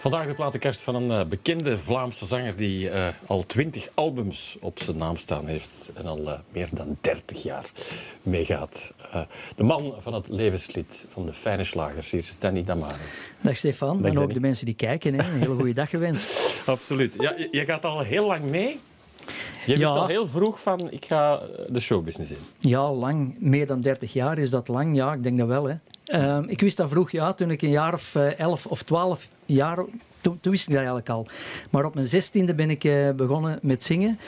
Vandaag de platenkerst van een uh, bekende Vlaamse zanger die uh, al twintig albums op zijn naam staan heeft en al uh, meer dan 30 jaar meegaat. de man van het levenslied van de fijne slagers, hier is Danny Damare. Dag Stefan, en ook de mensen die kijken. Hè. Een hele goede dag gewenst. Absoluut. Ja, je gaat al heel lang mee. Je wist al heel vroeg van, ik ga de showbusiness in. Ja, lang. Meer dan 30 jaar is dat lang. Ja, ik denk dat wel. Hè. Uh, ik wist dat vroeg, ja, toen ik een jaar of 11 of 12 jaar toen, wist ik dat eigenlijk al. Maar op mijn zestiende ben ik uh, begonnen met zingen.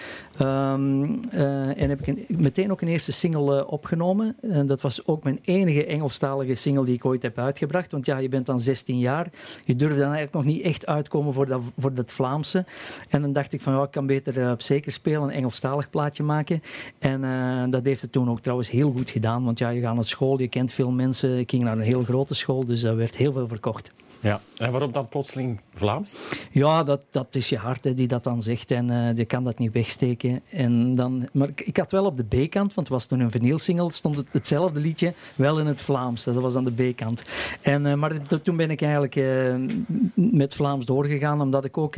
Um, uh, en heb ik een, meteen ook een eerste single uh, opgenomen. En dat was ook mijn enige Engelstalige single die ik ooit heb uitgebracht. Want ja, je bent dan 16 jaar. Je durft dan eigenlijk nog niet echt uitkomen voor dat, voor dat Vlaamse. En dan dacht ik van, ja, ik kan beter op zeker spelen, een Engelstalig plaatje maken. En dat heeft het toen ook trouwens heel goed gedaan. Want ja, je gaat naar school, je kent veel mensen. Ik ging naar een heel grote school, dus daar werd heel veel verkocht. Ja, en waarom dan plotseling Vlaams? Ja, dat, dat is je hart hè, die dat dan zegt en uh, je kan dat niet wegsteken. En dan, maar ik had wel op de B-kant, want het was toen een vinylsingle, stond het, hetzelfde liedje wel in het Vlaams. Dat was aan de B-kant. En, uh, maar toen ben ik eigenlijk uh, met Vlaams doorgegaan, omdat ik ook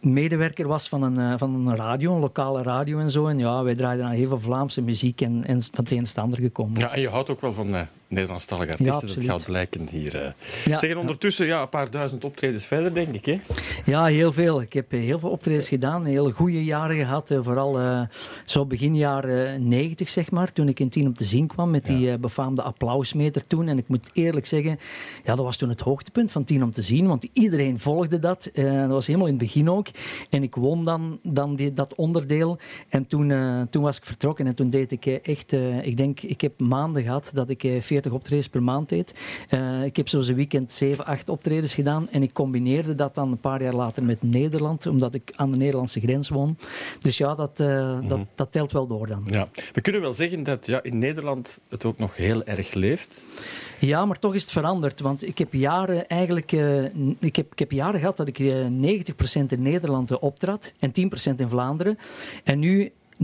medewerker was van een, van een radio, een lokale radio en zo. En ja, wij draaiden aan heel veel Vlaamse muziek en, en van het een en ander gekomen. Ja, en je houdt ook wel van Nederlandstalige artiesten. Ja, dat gaat blijken hier. Uh. Ja, Zeggen ondertussen ja, een paar duizend optredens verder, denk ik. Hè? Ja, heel veel. Ik heb eh, heel veel optredens gedaan. Hele goede jaren gehad. Eh, vooral uh, zo begin jaren 90, zeg maar. Toen ik in Tien om te zien kwam met die uh, befaamde applausmeter toen. En ik moet eerlijk zeggen, ja, dat was toen het hoogtepunt van Tien om te zien. Want iedereen volgde dat. dat was helemaal in het begin ook. En ik won dan, dan die, dat onderdeel. En toen, toen was ik vertrokken. En toen deed ik echt, ik denk, ik heb maanden gehad dat ik 40 optredens per maand deed. Uh, ik heb zo'n weekend 7, 8 optredens gedaan en ik combineerde dat dan een paar jaar later met Nederland, omdat ik aan de Nederlandse grens woon. Dus ja, dat, uh, dat, mhm. dat telt wel door dan. Ja. We kunnen wel zeggen dat ja, in Nederland het ook nog heel erg leeft. Ja, maar toch is het veranderd. Want ik heb jaren eigenlijk... Uh, ik, heb, ik heb jaren gehad dat ik 90% in Nederland optrad en 10% in Vlaanderen. En nu 99%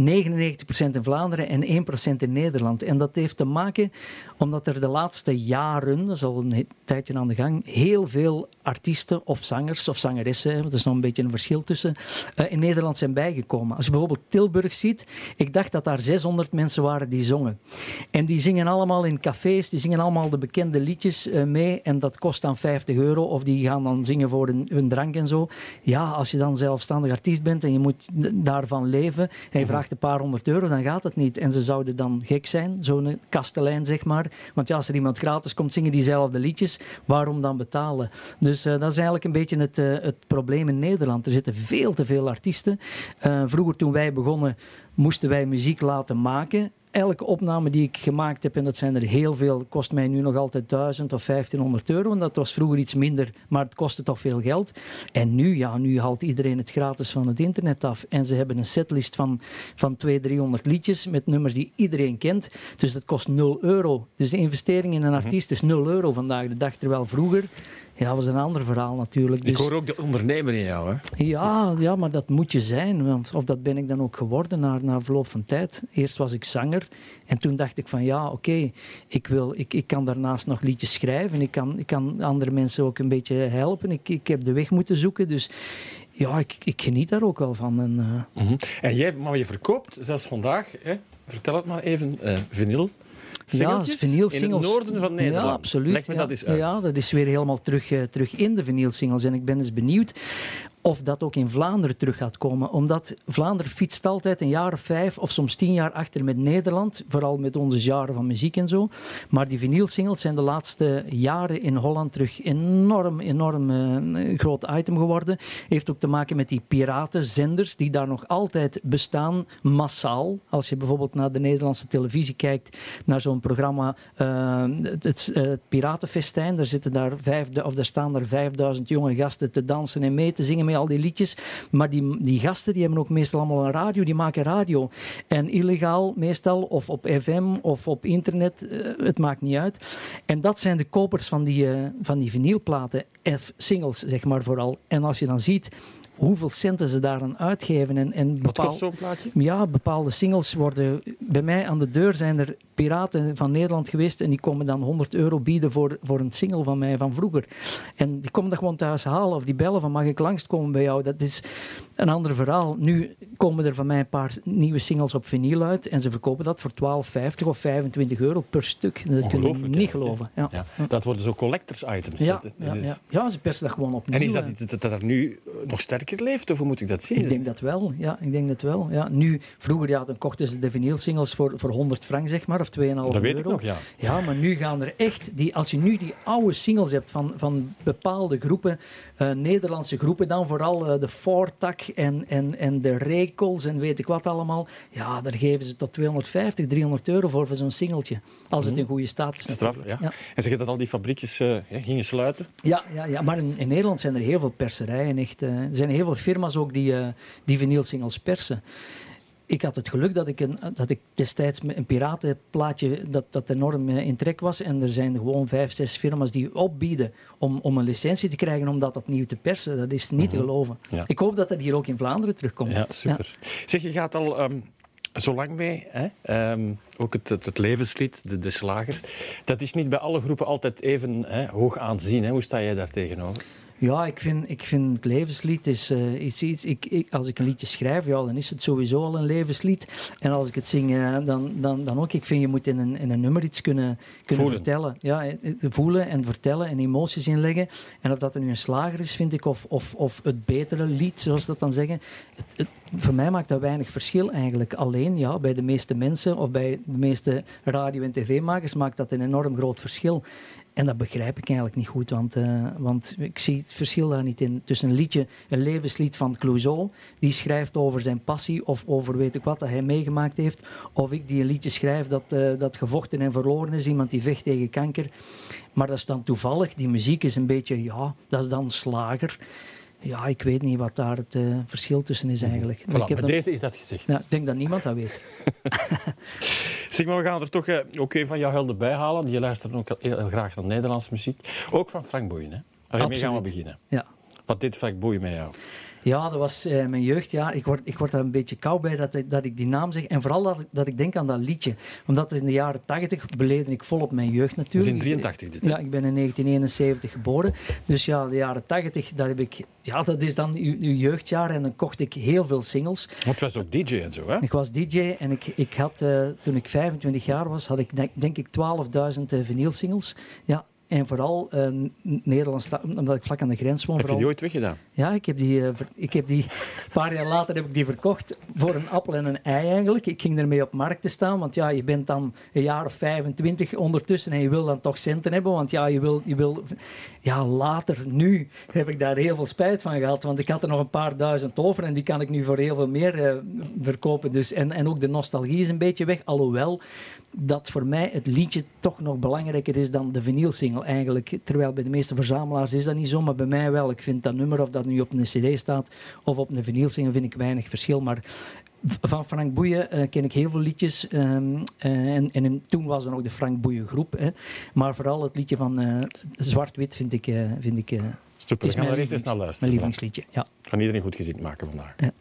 in Vlaanderen en 1% in Nederland. En dat heeft te maken omdat er de laatste jaren, dat is al een tijdje aan de gang, heel veel artiesten of zangers of zangeressen, er is nog een beetje een verschil tussen, uh, in Nederland zijn bijgekomen. Als je bijvoorbeeld Tilburg ziet, ik dacht dat daar 600 mensen waren die zongen. En die zingen allemaal in cafés, die zingen allemaal de bekende liedjes uh, mee en dat kost dan 50 euro of die gaan dan zingen voor hun, hun, drank en zo. Ja, als je dan zelfstandig artiest bent en je moet daarvan leven en je vraagt een paar honderd euro, dan gaat het niet. En ze zouden dan gek zijn, zo'n kastelein zeg maar. Want ja, als er iemand gratis komt zingen diezelfde liedjes, waarom dan betalen? Dus uh, dat is eigenlijk een beetje het, uh, het probleem in Nederland. Er zitten veel te veel artiesten. Uh, vroeger toen wij begonnen moesten wij muziek laten maken elke opname die ik gemaakt heb, en dat zijn er heel veel, kost mij nu nog altijd 1000 of 1500 euro. En dat was vroeger iets minder, maar het kostte toch veel geld. En nu, ja, nu haalt iedereen het gratis van het internet af. En ze hebben een setlist van, van 200, 300 liedjes met nummers die iedereen kent. Dus dat kost 0 euro. Dus de investering in een mhm. artiest is 0 euro vandaag de dag. Terwijl vroeger ja, dat was een ander verhaal natuurlijk. Dus... Ik hoor ook de ondernemer in jou, hè? Ja, ja, maar dat moet je zijn. Want, of dat ben ik dan ook geworden na, na verloop van tijd. Eerst was ik zanger en toen dacht ik van ja, oké, ik ik, ik, ik kan daarnaast nog liedjes schrijven. Ik kan, ik kan andere mensen ook een beetje helpen. Ik, ik heb de weg moeten zoeken, dus ja, ik, ik geniet daar ook wel van. En, uh... mm en jij, maar je verkoopt zelfs vandaag, hè? vertel het maar even, uh, vinyl singeltjes ja, in het noorden van Nederland. Ja, absoluut. Leg me ja. dat eens uit. Ja, dat is weer helemaal terug, uh, terug in de vinylsingles. En ik ben eens benieuwd of dat ook in Vlaanderen terug gaat komen. Omdat Vlaanderen fietst altijd een jaar of vijf of soms tien jaar achter met Nederland. Vooral met onze jaren van muziek en zo. Maar die vinylsingles zijn de laatste jaren in Holland terug enorm, enorm uh, groot item geworden. Heeft ook te maken met die piratenzenders die daar nog altijd bestaan, massaal. Als je bijvoorbeeld naar de Nederlandse televisie kijkt, naar zo'n programma, uh, het, Piratenfestijn, daar, zitten daar, vijfde, of daar staan er vijfduizend jonge gasten te dansen en mee te zingen met al die liedjes. Maar die, die gasten die hebben ook meestal allemaal een radio, die maken radio. En illegaal meestal, of op FM of op internet, uh, het maakt niet uit. En dat zijn de kopers van die, uh, van die vinylplaten, F-singles zeg maar vooral. En als je dan ziet hoeveel centen ze daaraan uitgeven. En, en Wat bepaal- kost zo'n plaatje? ja, bepaalde singles worden... Bij mij aan de deur zijn er piraten van Nederland geweest en die komen dan 100 euro bieden voor, voor een single van mij van vroeger. En die komen dat gewoon thuis halen of die bellen van mag ik langskomen bij jou. Dat is een ander verhaal. Nu komen er van mij een paar nieuwe singles op vinyl uit en ze verkopen dat voor 12,50 of 25 euro per stuk. Dat kun je niet geloven. Ja. Ja, dat worden zo collectors items. Ja, Dat- ja, dat is- ja. ja, ze persen dat gewoon opnieuw. En is dat dat, dat er nu nog sterker leeft, of hoe moet ik dat zien? Ik denk dat wel, ja. Ik denk dat wel. Ja. Nu, vroeger ja, dan kochten ze de vinylsingles voor, voor 100 frank, zeg maar, of 2,5 euro. dat weet ik nog, ja. Ja, maar nu gaan er echt, die, als je nu die oude singles hebt van, van bepaalde groepen, eh, Nederlandse groepen, dan vooral eh, de Fortak en, en, en de Rekels en weet ik wat allemaal, ja, daar geven ze tot 250, 300 euro voor, voor zo'n singeltje. Als het in goede staat is. Mhm. Straf, ja. ja. En zeg je dat al die fabriekjes eh, gingen sluiten? Ja, ja, ja, maar in, in Nederland zijn er heel veel perserijen. Echt, er zijn heel veel firma's ook die, eh die vinylsingles persen. Ik had het geluk dat ik, een, dat ik destijds een piratenplaatje dat, dat enorm eh, in trek was. En er zijn gewoon vijf, zes firma's die opbieden om, om een licentie te krijgen om dat opnieuw te persen. Dat is niet te geloven. Ja. Ik hoop dat dat hier ook in Vlaanderen terugkomt. Ja, super. Zeg, je gaat al ehm, zo lang mee, hè? Ehm, ook het, het, het levenslied, de, de slager. Dat is niet bij alle groepen altijd even hè, hoog aanzien. Hè? Hoe sta jij daar tegenover? Ja, ik vind, ik vind het levenslied is, eh, is iets. Ik, ik, als ik een liedje schrijf, ja, dan is het sowieso al een levenslied. En als ik het zing, eh, dan, dan, dan ook. Ik vind je moet in een, in een nummer iets kunnen, kunnen Voelen. vertellen. Ja, eh, voelen en vertellen en emoties inleggen. En of dat er nu een slager is, vind ik, of, of, of het betere lied, zoals ze dat dan zeggen. Het, het, voor mij maakt dat weinig verschil eigenlijk. Alleen ja, bij de meeste mensen of bij de meeste radio- en tv-makers maakt dat een enorm groot verschil. En dat begrijp ik eigenlijk niet goed, want, eh, want ik zie het verschil daar niet in. Tussen een liedje, een levenslied van Clouseau, die schrijft over zijn passie of over weet ik wat dat hij meegemaakt heeft, of ik die een liedje schrijf dat, eh, dat gevochten en verloren is, iemand die vecht tegen kanker. Maar dat is dan toevallig, die muziek is een beetje, ja, dat is dan slager. Ja, ik weet niet wat daar het eh, verschil tussen is eigenlijk. Voilà, ik, heb dan- deze is dat gezegd. ja, ik denk dat niemand dat weet. Zeg maar, we gaan er toch eh, ook een van jouw helden bij halen. Je luistert ook heel, heel graag naar Nederlandse muziek. Ook van Frank Boeien, hè? Daarmee gaan we beginnen. Ja. Wat deed Frank Boeien met jou? Ja, dat was eh, mijn jeugdjaar. Ik word, ik word daar een beetje koud bij dat, ik- dat ik die naam zeg. En vooral dat, ik- dat ik denk aan dat liedje. Omdat in de jaren 80 beleefde ik volop mijn jeugd Dat is natuurlijk. in 83 dit, hè? Ja, ik ben in 1971 geboren. Dus ja, de jaren 80, dat, heb ik, ja, dat is dan uw, uw jeugdjaar. En dan kocht ik heel veel singles. Want je was ook DJ en zo, hè? Ik was DJ en ik, ik had, eh, toen ik 25 jaar was, had ik denk, denk ik 12.000 uh, vinylsingles. Ja, en vooral N- Nederlands, omdat ik vlak aan de grens woon. Heb je vooral, die ooit weggedaan? ja, ik heb die, eh, ik heb die een paar jaar later heb ik die verkocht voor een appel en een ei eigenlijk. Ik ging ermee op markt te staan, want ja, je bent dan een jaar of 25 ondertussen en je wil dan toch centen hebben, want ja, je wil, je wil ja, later, nu heb ik daar heel veel spijt van gehad, want ik had er nog een paar duizend over en die kan ik nu voor heel veel meer eh, verkopen. Dus, en, en ook de nostalgie is een beetje weg, alhoewel dat voor mij het liedje toch nog belangrijker is dan de vinylsingle eigenlijk. Terwijl bij de meeste verzamelaars is dat niet zo, maar bij mij wel. Ik vind dat nummer, of dat nu op een cd staat of op een vinylsingle, vind ik weinig verschil. Maar van Frank Boeien eh, ken ik heel veel liedjes. ehm, eh, en, en toen was er nog de Frank Boeien groep. Hè. Maar vooral het liedje van eh, Zwart-Wit vind ik... vind ik Super, is gaan mijn er eens naar mijn luisteren. lievelingsliedje, ja. Ga iedereen goed gezien maken vandaag. Ja.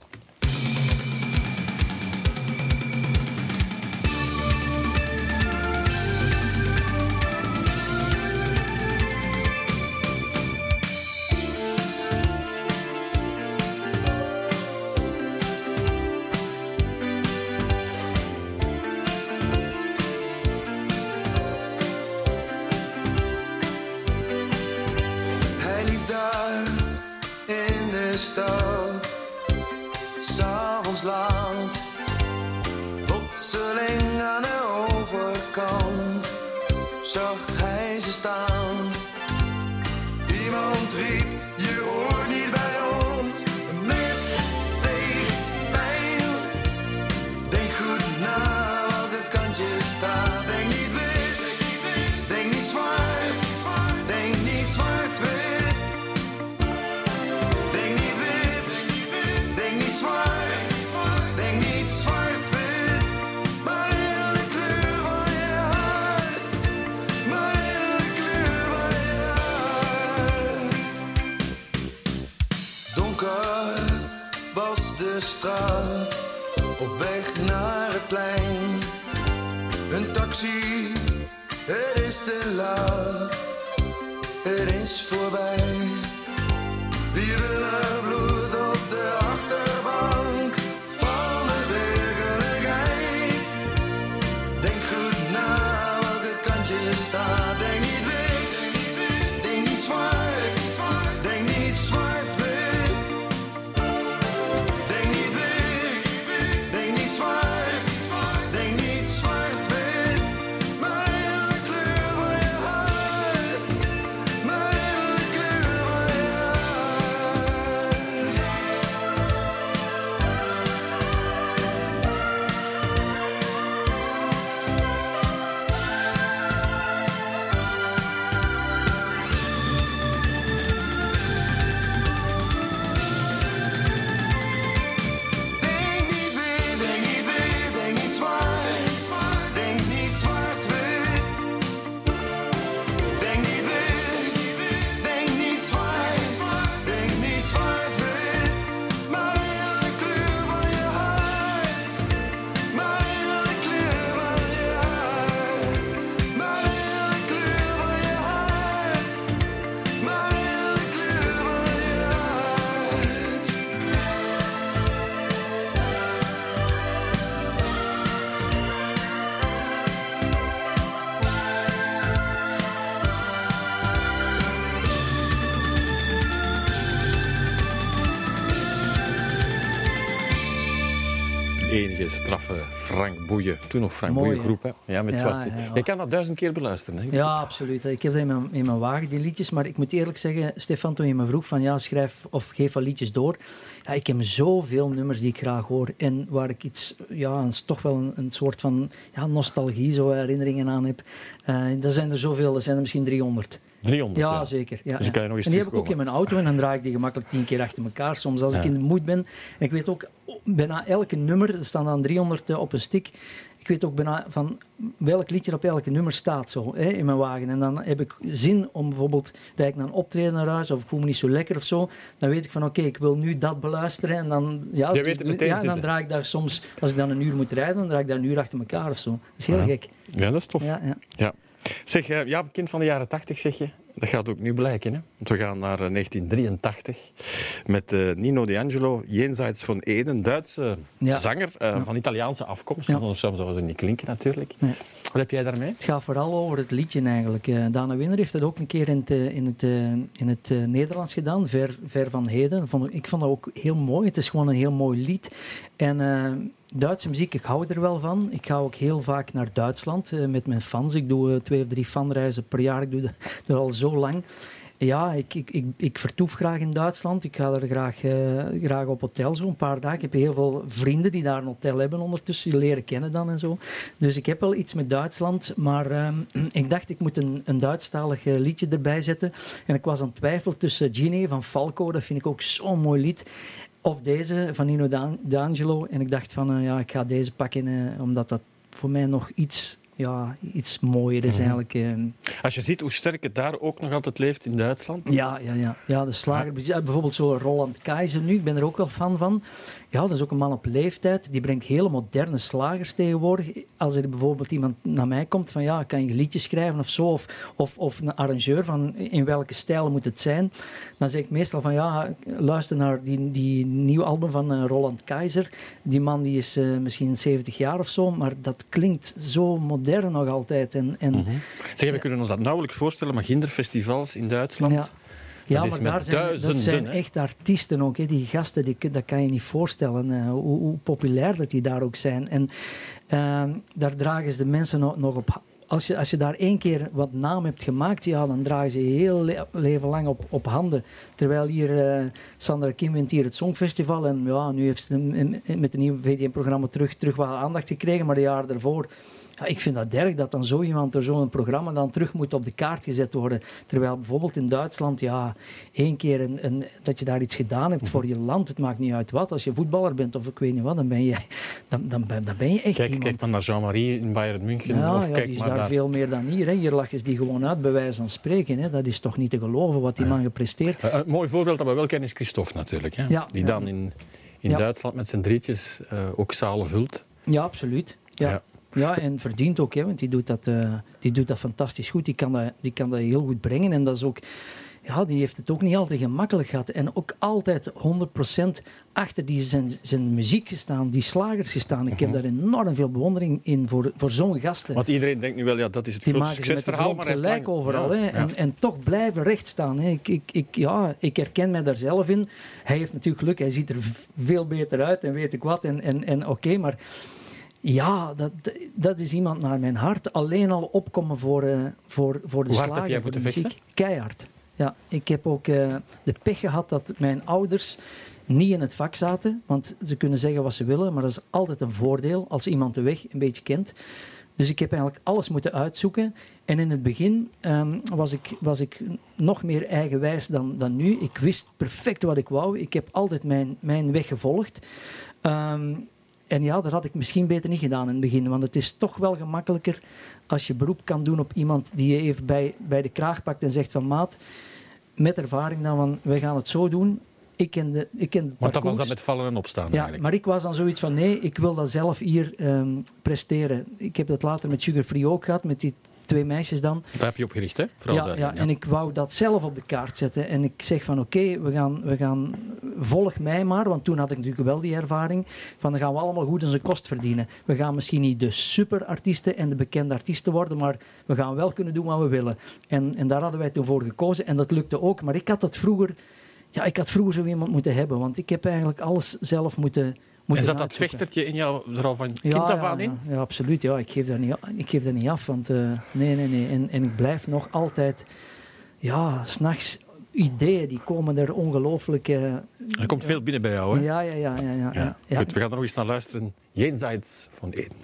Straffe Frank Boeien. Toen nog Frank Mooi, Boeien groep, hè? Ja, met Ja, zwart. ja. Je kan dat duizend keer beluisteren. Hè? Ja, absoluut. Ik heb dat in mijn, in mijn wagen, die liedjes. Maar ik moet eerlijk zeggen, Stefan, toen je me vroeg van ja, schrijf of geef wat liedjes door. Ja, ik heb zoveel nummers die ik graag hoor. En waar ik iets, ja, toch wel een, een soort van ja, nostalgie, zo herinneringen aan heb. Eh er zijn er zoveel, er zijn er misschien 300. 300. Ja, ja. zeker. Ja, Dus ja. kan je nog eens en die heb ik ook in mijn auto en dan draai ik die gemakkelijk tien keer achter elkaar. Soms als ik in de moed ben. En ik weet ook bijna elke nummer, er staan dan 300 op een stick. Ik weet ook bijna van welk liedje op elke nummer staat zo hè, in mijn wagen. En dan heb ik zin om bijvoorbeeld dat ik naar een optreden naar huis of ik voel me niet zo lekker of zo. Dan weet ik van oké, ik wil nu dat beluisteren. En dan, ja, Je weet het meteen ja, dan zitten. draai ik daar soms, als ik dan een uur moet rijden, dan draai ik daar een uur achter elkaar of zo. Dat is heel gek. Ja, dat is tof. Ja, ja. Ja. Zeg, eh, ja, kind van de jaren 80 zeg je. Dat gaat ook nu blijken. Hè? Want we gaan naar eh, 1983 met eh, Nino D'Angelo, Jenseits van Eden, Duitse Ja. zanger eh, van Italiaanse afkomst. Ja. Anders zou ze niet klinken natuurlijk. Nee. Wat heb jij daarmee? Het gaat vooral over het liedje eigenlijk. Eh, Dana Winner heeft dat ook een keer in het, eh, in het, eh, in het eh, Nederlands gedaan, ver, ver van heden. Vond ik- vond dat ook heel mooi. Het is gewoon een heel mooi lied. En eh, Duitse muziek, ik hou er wel van. Ik ga ook heel vaak naar Duitsland eh, met mijn fans. Ik doe eh, twee of drie fanreizen per jaar. Ik doe dat, al zo lang. Ja, ik, ik, ik, ik vertoef graag in Duitsland. Ik ga er graag, eh, graag op hotel een paar dagen. Ik heb heel veel vrienden die daar een hotel hebben ondertussen. Die leren kennen dan en zo. Dus ik heb wel iets met Duitsland. Maar ehm, ik dacht, ik moet een, een Duitsstalig liedje erbij zetten. En ik was aan het twijfelen tussen Genie van Falco. Dat vind ik ook zo'n mooi lied. Of deze van Nino Dan- D'Angelo. En ik dacht van, eh, ja, ik ga deze pakken. eh, omdat dat voor mij nog iets, ja, iets mooier is eigenlijk. eh. Als je ziet hoe sterk het daar ook nog altijd leeft in Duitsland. Ja, ja, ja. ja de slager. Bijvoorbeeld zo Roland Keizer nu, ik ben er ook wel fan van. Ja, dat is ook een man op leeftijd. Die brengt hele moderne slagers tegenwoordig. Als er bijvoorbeeld iemand naar mij komt van ja, kan je liedjes schrijven of zo? Of, of, of een arrangeur van in welke stijl moet het zijn? Dan zeg ik meestal van ja, luister naar die, die nieuwe album van eh, Roland Keizer. Die man die is eh, misschien 70 jaar of zo, maar dat klinkt zo modern nog altijd. En, en, Mhm. Zeg, we kunnen ons dat nauwelijks voorstellen, maar kinderfestivals in Duitsland. Ja. Ja, maar daar zijn, dat zijn echt artiesten ook. Hè. Die gasten, die, dat kan je niet voorstellen. eh, hoe, hoe populair dat die daar ook zijn. En ehm, daar dragen ze de mensen nog, nog op... Als je, als je daar één keer wat naam hebt gemaakt, ja, dan dragen ze je heel le- leven lang op, op handen. Terwijl hier eh, Sandra Kim wint hier het Songfestival. En ja, nu heeft ze met een nieuw VTM-programma terug, terug wat aandacht gekregen. Maar de jaren daarvoor... Ja, ik vind dat erg dat dan zo iemand door zo'n programma dan terug moet op de kaart gezet worden. Terwijl bijvoorbeeld in Duitsland, ja, één keer een, een, dat je daar iets gedaan hebt voor je land, het maakt niet uit wat. Als je voetballer bent of ik weet niet wat, dan ben je, dan, dan, ben- dan ben je echt Kijk, iemand. kijk maar naar Jean-Marie in Bayern München. ja, of ja, kijk die is maar daar naar... veel meer dan hier. Hè. Hier lachen ze die gewoon uit, bij wijze van spreken. Hè. Dat is toch niet te geloven wat die man gepresteerd Eh, Een mooi voorbeeld dat we wel kennen is Christophe natuurlijk. Hè? Die dan in, in. Duitsland met zijn drietjes eh, ook zalen vult. Ja, absoluut. Ja. Ja. Ja. en verdient ook, hè, want die doet, dat, eh, die doet dat fantastisch goed. Die kan dat, die kan dat heel goed brengen. En dat is ook, ja, die heeft het ook niet altijd gemakkelijk gehad. En ook altijd 100% achter die zijn, zijn muziek gestaan, die slagers gestaan. Ik heb daar enorm veel bewondering in voor, voor zo'n gasten. Want iedereen denkt nu wel, ja, dat is het Die grote succesverhaal. Maar gelijk lang- overal. Ja, hè. ja. En, en toch blijven rechtstaan. Hè. Ik, ik, ik, ja, ik herken mij daar zelf in. Hij heeft natuurlijk geluk. Hij ziet er veel beter uit en weet ik wat. En, en, en oké, maar ja, dat, dat is iemand naar mijn hart. Alleen al opkomen voor, eh, voor, voor de Hoe hard heb slager, jij voor de muziek. Keihard. Ja, ik heb ook eh, de pech gehad dat mijn ouders niet in het vak zaten. Want ze kunnen zeggen wat ze willen, maar dat is altijd een voordeel als iemand de weg een beetje kent. Dus ik heb eigenlijk alles moeten uitzoeken. En in het begin ehm, was, ik, was ik nog meer eigenwijs dan, dan nu. Ik wist perfect wat ik wou. Ik heb altijd mijn, mijn weg gevolgd. Ehm, en ja, dat had ik misschien beter niet gedaan in het begin. Want het is toch wel gemakkelijker als je beroep kan doen op iemand die je even bij, bij de kraag pakt en zegt van maat, met ervaring dan van, wij gaan het zo doen. Ik ken de, ik ken Want dat was dat met vallen en opstaan Ja, eigenlijk. maar ik was dan zoiets van nee, ik wil dat zelf hier ehm, presteren. Ik heb dat later met Sugar Free ook gehad, met die twee meisjes dan. Daar heb je op gericht, hè? Vooral Ja, ja, en ik wou dat zelf op de kaart zetten. En ik zeg van oké, we, gaan, we gaan, volg mij maar, want toen had ik natuurlijk wel die ervaring, van dan gaan we allemaal goed onze kost verdienen. We gaan misschien niet de superartiesten en de bekende artiesten worden, maar we gaan wel kunnen doen wat we willen. En, en daar hadden wij toen voor gekozen en dat lukte ook. Maar ik had dat vroeger, ja, ik had vroeger zo iemand moeten hebben, want ik heb eigenlijk alles zelf moeten, moeten En zat dat vechtertje in jou er al van Ja, kinds af ja, aan in? Ja, ja, absoluut. Ja. Ik, geef dat niet, ik geef dat niet af. Want, eh, nee, nee, nee. En, en ik blijf nog altijd... Ja, s'nachts ideeën, die komen er ongelooflijk... eh, Er komt veel binnen bij jou, hè? ja, ja, ja. ja, ja, Ja. ja. Goed, we gaan er nog eens naar luisteren. Jenseits van Eden.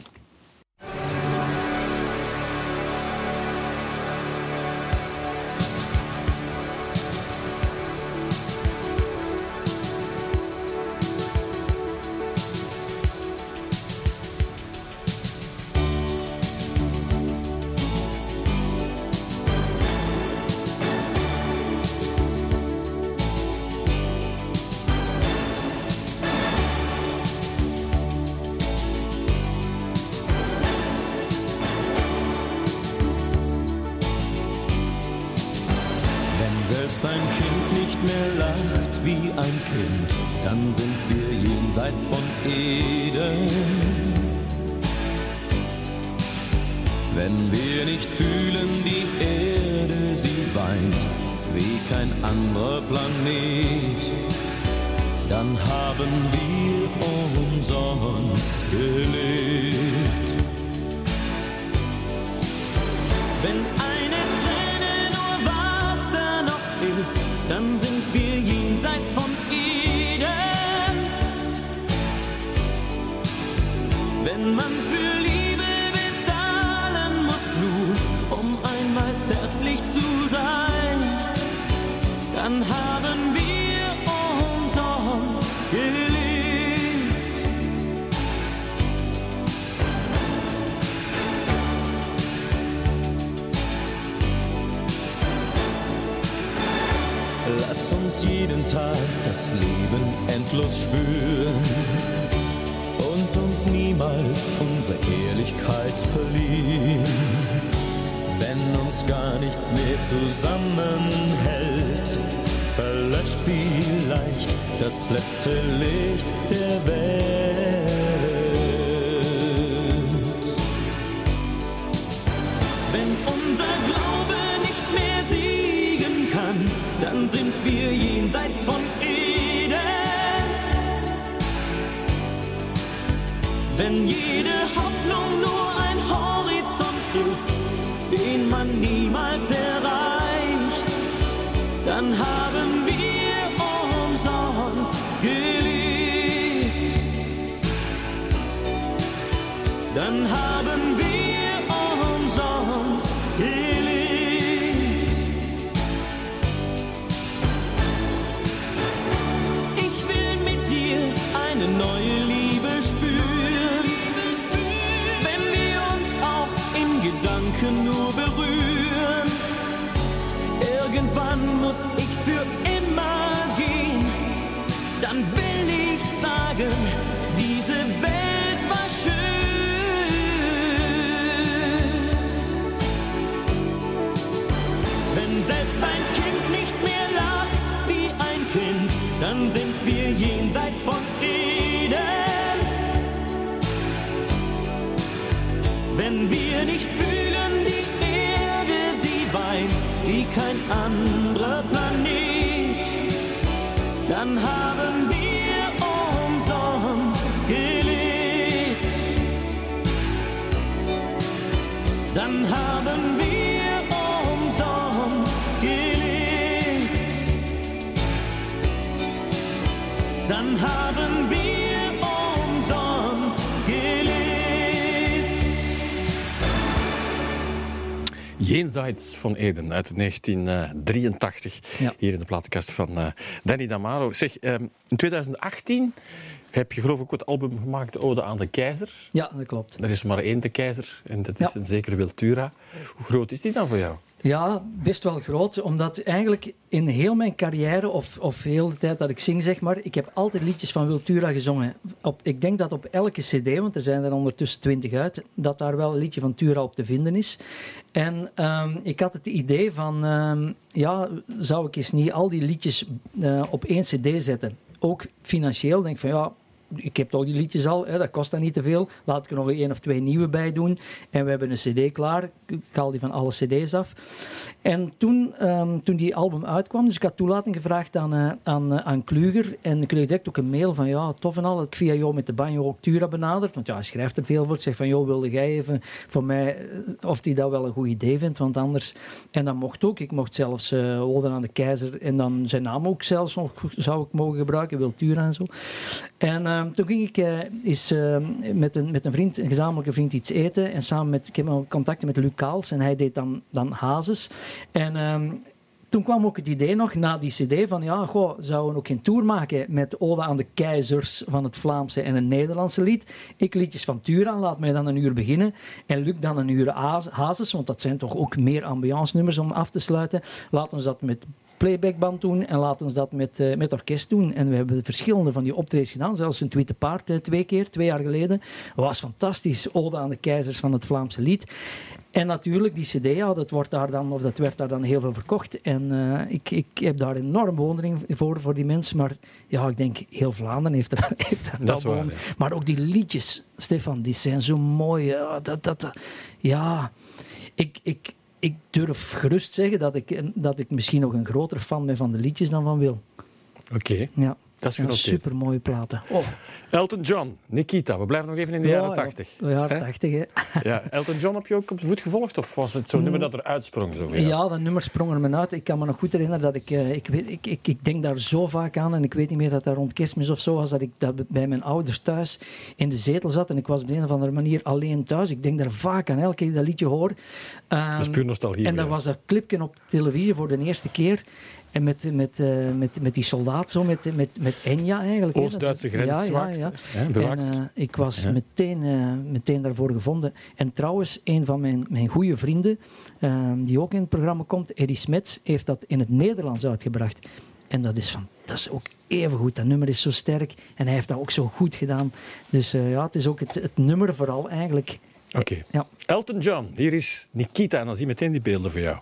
Selbst ein Kind nicht mehr lacht wie ein Kind, dann sind wir jenseits von Eden. Wenn wir nicht fühlen, die Erde, sie weint wie kein anderer Planet, dann haben wir umsonst gelebt. Wenn dann sind wir jenseits von Eden. Wenn man Tag das Leben endlos spüren und uns niemals unsere Ehrlichkeit verlieren. Wenn uns gar nichts mehr zusammenhält, verlöscht vielleicht das letzte Licht der Welt. Man niemals erreicht, dann haben wir Jenseits van Eden uit 1983. Ja. Hier in de platenkast van eh, Danny Damaro. Zeg, ehm, in 2018 heb je geloof ik ook het album gemaakt Ode aan de Keizer. Ja, dat klopt. Er is maar één de keizer en dat is Ja. een zekere Wiltura. Hoe groot is die dan voor jou? Ja, best wel groot. Omdat eigenlijk in heel mijn carrière, of, of heel de tijd dat ik zing, zeg maar, ik heb altijd liedjes van Wiltura gezongen. Op, ik denk dat op elke cd, want er zijn er ondertussen twintig uit, dat daar wel een liedje van Tura op te vinden is. En ehm, ik had het idee van, ehm, ja, zou ik eens niet al die liedjes eh, op één cd zetten? Ook financieel, denk ik van, ja, ik heb toch die liedjes al, hè, dat kost dan niet te veel. Laat ik er nog één of twee nieuwe bij doen. En we hebben een cd klaar. Ik haal die van alle cd's af. En toen, ehm, toen die album uitkwam, dus ik had toelating gevraagd aan, eh, aan, eh, aan Kluger. En ik kreeg direct ook een mail van, ja, tof en al, dat ik via jou met de banjo ook Tura benaderd. Want ja, hij schrijft er veel voor. Ik zeg van, joh, wilde jij even voor mij, eh, of hij dat wel een goed idee vindt, want anders... En dat mocht ook. Ik mocht zelfs Ode aan de Keizer en dan zijn naam ook zelfs nog zou ik mogen gebruiken, Wiltura en zo. En toen ging ik eh, eens ehm, met, een, met een vriend, een gezamenlijke vriend, iets eten. En samen met, ik heb al contacten met Luc Kaals en hij deed dan, dan Hazes. En ehm, toen kwam ook het idee nog na die CD van ja, goh, zouden we ook geen tour maken met Ode aan de Keizers van het Vlaamse en een Nederlandse lied. Ik liedjes van Tura, laat mij dan een uur beginnen. En Luc dan een uur Haz- Hazes, want dat zijn toch ook meer ambiance nummers om af te sluiten. Laten we dat met playbackband doen en laten we dat met, eh, met orkest doen. En we hebben verschillende van die optredens gedaan, zelfs het Witte Paard eh, twee keer, twee jaar geleden. was fantastisch, Ode aan de Keizers van het Vlaamse lied. En natuurlijk, die cd, ja, dat, wordt daar dan, of dat werd daar dan heel veel verkocht. En eh, ik, ik heb daar enorm bewondering voor, voor die mensen. Maar ja, ik denk, heel Vlaanderen heeft er, heeft er Dat wel. Maar ook die liedjes, Stefan, die zijn zo mooi. Dat, dat- ja ik, ik, ik durf gerust zeggen dat ik, dat ik misschien nog een grotere fan ben van de liedjes dan van Wil. Oké, Ja, dat is ja, genoteerd. super mooie platen. Oh, Elton John, Nikita. We blijven nog even in de ja, jaren ja, 80. De jaren Hè? 80, hè. Ja, Elton John heb je ook op de voet gevolgd? Of was het zo'n nummer dat er uitsprong? Zo? Ja, dat nummer sprong er me uit. Ik kan me nog goed herinneren dat ik, eh, ik, weet, ik, ik, ik denk daar zo vaak aan en ik weet niet meer dat dat rond kerstmis of zo was, dat ik dat bij mijn ouders thuis in de zetel zat en ik was op de een of andere manier alleen thuis. Ik denk daar vaak aan, elke keer dat liedje hoor. Ehm, Dat is puur nostalgie. en dan was dat clipje op televisie voor de eerste keer. En met, met, eh, met, met die soldaat, zo, met, met, met Enja eigenlijk. Oost-Duitse Dat- ja, ja, ja. En, eh, ik was Ja. meteen, eh, meteen daarvoor gevonden. En trouwens, een van mijn, mijn goede vrienden, eh, die ook in het programma komt, Eddie Smets, heeft dat in het Nederlands uitgebracht. En dat is, van, dat is ook even goed. Dat nummer is zo sterk en hij heeft dat ook zo goed gedaan. Dus ja, het is ook het, het nummer vooral eigenlijk. Oké. Ja. Elton John, hier is Nikita. En dan zie je meteen die beelden voor jou.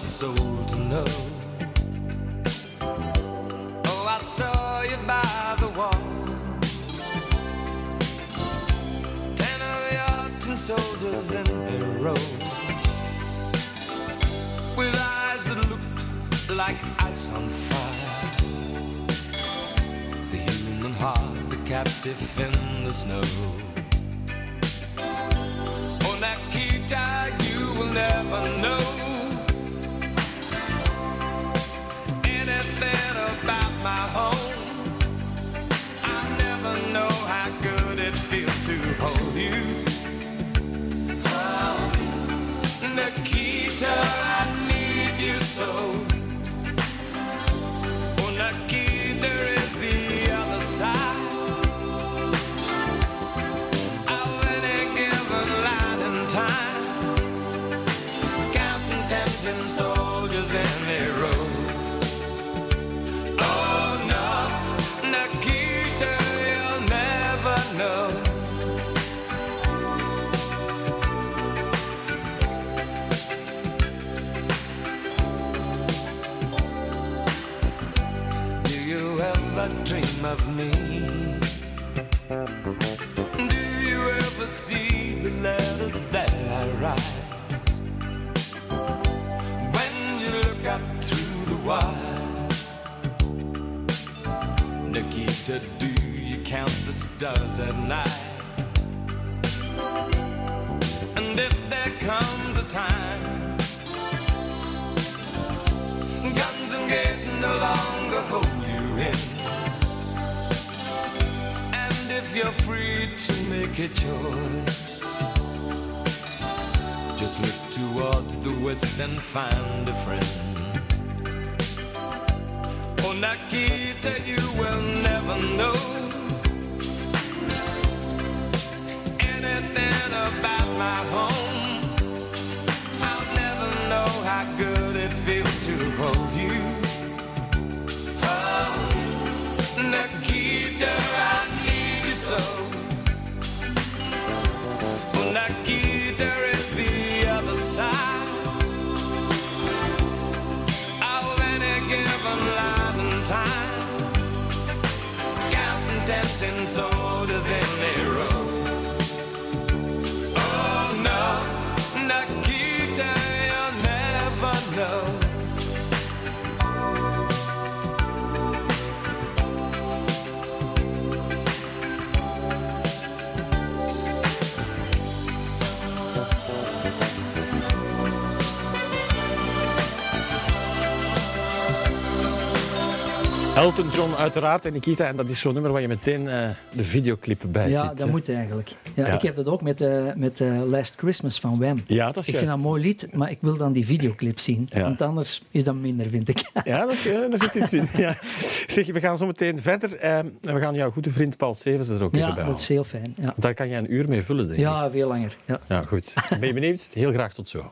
Soul to know. Oh, I saw you by the wall. Ten of your tin soldiers in a row With eyes that looked like ice on fire The human heart a captive in the snow Oh, Nikita, you will never know my home I never know how good it feels to hold you. Oh, Nikita, I need you so. Oh, Una Kita is the other side of any given line in time. Counting tempting soldiers in their row. Of me? Do you ever see the letters that I write? When you look up through the wire, Nikita, do you count the stars at night? You're free to make a choice, just look towards the west and find a friend. Oh, Nikita, you will never know anything about my home. I'll never know how good it feels to hold you. Oh, Nikita, Elton John uiteraard en Nikita. En dat is zo'n nummer waar je meteen eh, de videoclip bij Ja, ziet. dat hè. moet eigenlijk. Ja, Ja. Ik heb dat ook met, eh, met eh, Last Christmas van Wham. Ja, dat is Ik vind dat een mooi lied, maar ik wil dan die videoclip zien. Ja. Want anders is dat minder, vind ik. Ja, dat is, ja, daar zit iets in. Ja. Zeg, we gaan zo meteen verder. eh, en we gaan jouw goede vriend Paul Severs er ook Ja, even bij dat is heel fijn. Ja, Daar kan je een uur mee vullen, denk ik. ja veel langer. Ja. Ja, goed. Ben je benieuwd? Heel graag tot zo.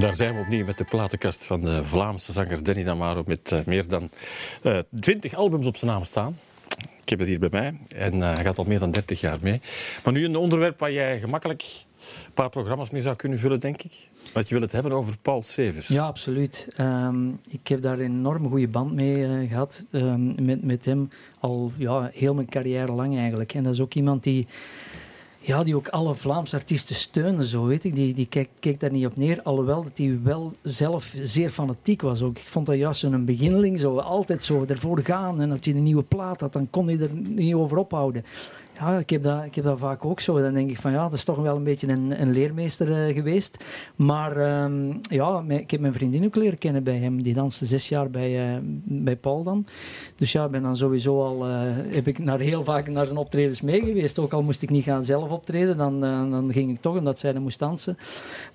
Daar zijn we opnieuw met de platenkast van de Vlaamse zanger Danny Damaro met eh, meer dan twintig albums op zijn naam staan. Ik heb het hier bij mij en eh, hij gaat al meer dan 30 jaar mee. Maar nu een onderwerp waar jij gemakkelijk een paar programma's mee zou kunnen vullen, denk ik. Want je wil het hebben over Paul Severs. Ja, absoluut. Ehm, ik heb daar een enorm goede band mee eh, gehad. ehm, met, met hem al ja, heel mijn carrière lang eigenlijk. En dat is ook iemand die, ja, die ook alle Vlaamse artiesten steunde, zo weet ik. Die, die keek, daar niet op neer. Alhoewel dat hij wel zelf zeer fanatiek was ook. Ik vond dat juist zo'n beginneling, zo altijd zo ervoor gaan. En als hij een nieuwe plaat had, dan kon hij er niet over ophouden. Ja, ik heb, dat, ik heb dat vaak ook zo. Dan denk ik van ja, dat is toch wel een beetje een, een leermeester eh, geweest. Maar ehm, ja, ik heb mijn vriendin ook leren kennen bij hem. Die danste zes jaar bij, eh, bij Paul dan. Dus ja, ben dan sowieso al, eh, heb ik naar, heel vaak naar zijn optredens mee geweest. Ook al moest ik niet gaan zelf optreden, dan, dan ging ik toch omdat zij er moest dansen.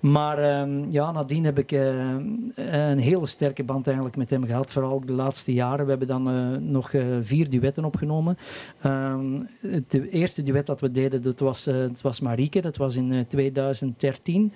Maar ehm, ja, nadien heb ik een hele sterke band eigenlijk met hem gehad. Vooral ook de laatste jaren. We hebben dan nog vier duetten opgenomen. Ehm, het eerste duet dat we deden, dat was, eh, dat was Marieke. Dat was in eh, 2013.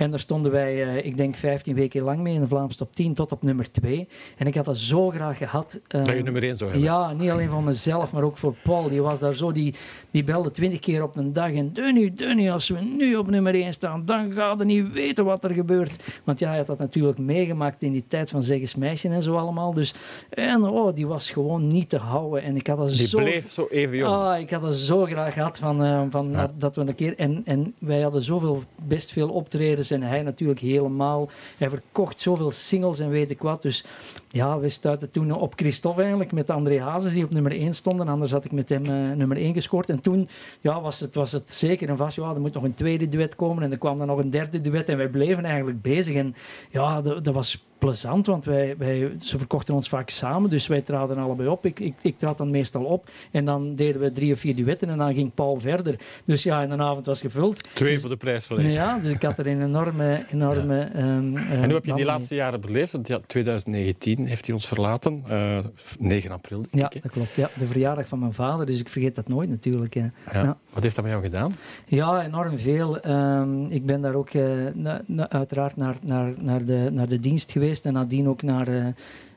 En daar stonden wij, eh, ik denk, 15 weken lang mee in de Vlaamse top 10 tot op nummer 2. En ik had dat zo graag gehad. eh, Dat je nummer 1 zou hebben. ja, niet alleen voor mezelf, maar ook voor Paul. Die was daar zo, die, die belde twintig keer op een dag. En Dunny, Dunny, als we nu op nummer 1 staan, dan gaat je niet weten wat er gebeurt. Want ja, hij had dat natuurlijk meegemaakt in die tijd van Zeggens Meisje en zo allemaal. Dus, en oh, die was gewoon niet te houden. En ik had dat Die zo... bleef zo even jong. Ah, ik had het zo graag gehad van, eh, van dat, dat we een keer. En, en wij hadden zoveel, best veel optredens en hij natuurlijk helemaal. Hij verkocht zoveel singles en weet ik wat. Dus ja, we stuiten toen op Christophe eigenlijk met André Hazes die op nummer 1 stonden. Anders had ik met hem eh, nummer 1 gescoord. En toen ja, was, het, was het zeker en vast. Ja, er moet nog een tweede duet komen en er kwam dan nog een derde duet. En wij bleven eigenlijk bezig. En ja, dat was plezant, want wij, wij, ze verkochten ons vaak samen, dus wij traden allebei op. Ik, ik, ik trad dan meestal op en dan deden we drie of vier duetten en dan ging Paul verder. Dus ja, en de avond was gevuld. Twee voor de prijs van één. Ja, dus ik had er een enorme... enorme ehm, En hoe heb je die laatste jaren beleefd? Want ja, 2019 heeft hij ons verlaten. Eh, 9 april, denk Ja, ik. dat klopt. Ja, de verjaardag van mijn vader, dus ik vergeet dat nooit natuurlijk. Ja. Ja. Wat heeft dat met jou gedaan? Ja, enorm veel. Ehm, ik ben daar ook eh, na- na- uiteraard naar, naar, naar, de, naar de dienst geweest en nadien ook naar, eh,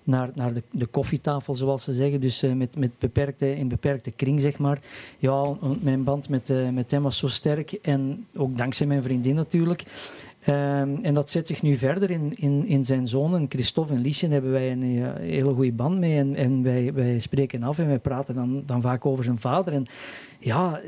naar, naar de, de koffietafel, zoals ze zeggen. Dus eh, met, met beperkte, in beperkte kring, zeg maar. Ja, mijn band met, eh, met hem was zo sterk en ook dankzij mijn vriendin natuurlijk. Ehm, en dat zet zich nu verder in, in, in zijn zonen. Christophe en Liesje hebben wij een hele goede band mee. En, en wij, wij spreken af en wij praten dan, dan vaak over zijn vader. En ja,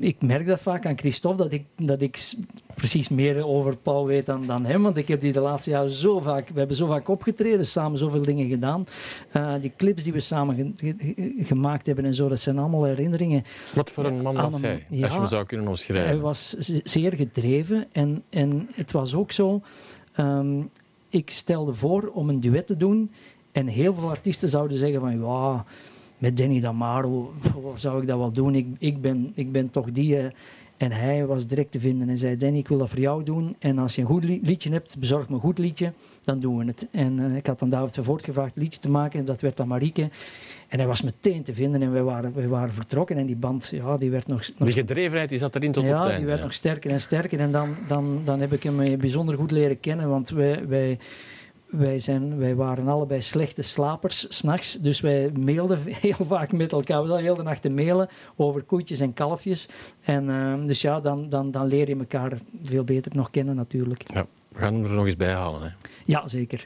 ik, merk dat vaak aan Christophe, dat ik, dat ik precies meer over Paul weet dan, dan hem. Want ik heb die de laatste jaren zo vaak... We hebben zo vaak opgetreden, samen zoveel dingen gedaan. Eh, die clips die we samen ge- ge- gemaakt hebben en zo, dat zijn allemaal herinneringen. Wat voor een man was hij? ja. Als je hem zou kunnen Hij omschrijven. was z- zeer gedreven en, en het was ook zo. ehm, ik stelde voor om een duet te doen en heel veel artiesten zouden zeggen van ja, met Danny Damaro zou ik dat wel doen. Ik, ik, ben, ik ben toch die. En hij was direct te vinden en zei: Danny, ik wil dat voor jou doen. En als je een goed li- liedje hebt, bezorg me een goed liedje, dan doen we het. En eh, ik had dan David Vervoort gevraagd een liedje te maken. En dat werd dan Marieke. En hij was meteen te vinden en wij waren, wij waren vertrokken. En die band, ja, die werd nog, nog Die gedrevenheid die zat erin tot op ja, het die werd ja. nog sterker en sterker. En dan, dan, dan heb ik hem eh, bijzonder goed leren kennen. Want wij, wij, wij, zijn, wij waren allebei slechte slapers s'nachts. Dus wij mailden heel vaak met elkaar. We zaten heel de nacht te mailen over koetjes en kalfjes. En, eh, dus ja, dan, dan, dan leer je elkaar veel beter nog kennen natuurlijk. Ja, we gaan hem er nog eens bij halen. Hè. Ja, zeker.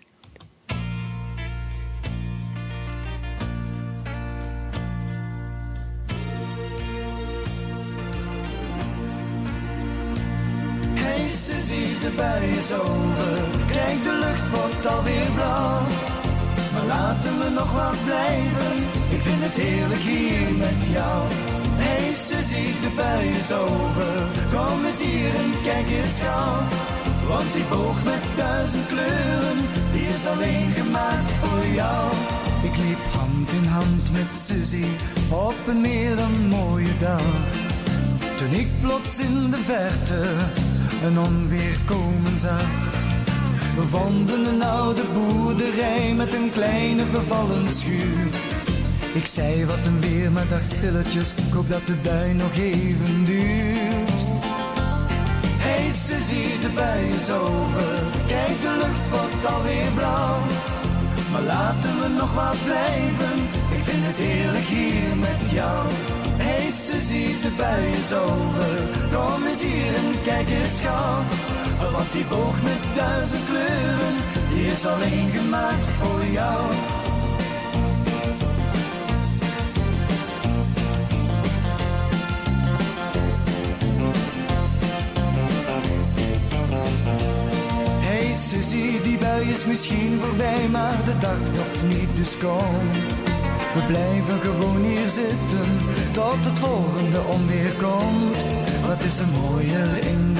Hey Suzie, de bui is over. Kijk, de lucht wordt alweer blauw. Maar laten we nog wat blijven. Ik vind het heerlijk hier met jou. Hey Suzie, de bui is over. Kom eens hier en kijk eens gauw. Want die boog met duizend kleuren, die is alleen gemaakt voor jou. Ik liep hand in hand met Suzie op een meer dan mooie dag. Toen ik plots in de verte een onweer komen zag. We vonden een oude boerderij met een kleine vervallen schuur. Ik zei wat een weer, maar dacht stilletjes, ik hoop dat de bui nog even duurt. Hey Suzie, de bui is over. Kijk, de lucht wordt alweer blauw. Maar laten we nog wat blijven. Ik vind het heerlijk hier met jou. Hey Suzie, de bui is over. Kom eens hier en kijk eens gauw. Want die boog met duizend kleuren, die is alleen gemaakt voor jou. Hey Suzie, die bui is misschien voorbij, maar de dag nog niet, dus kom. We blijven gewoon hier zitten, tot het volgende onweer komt. Wat is er mooier in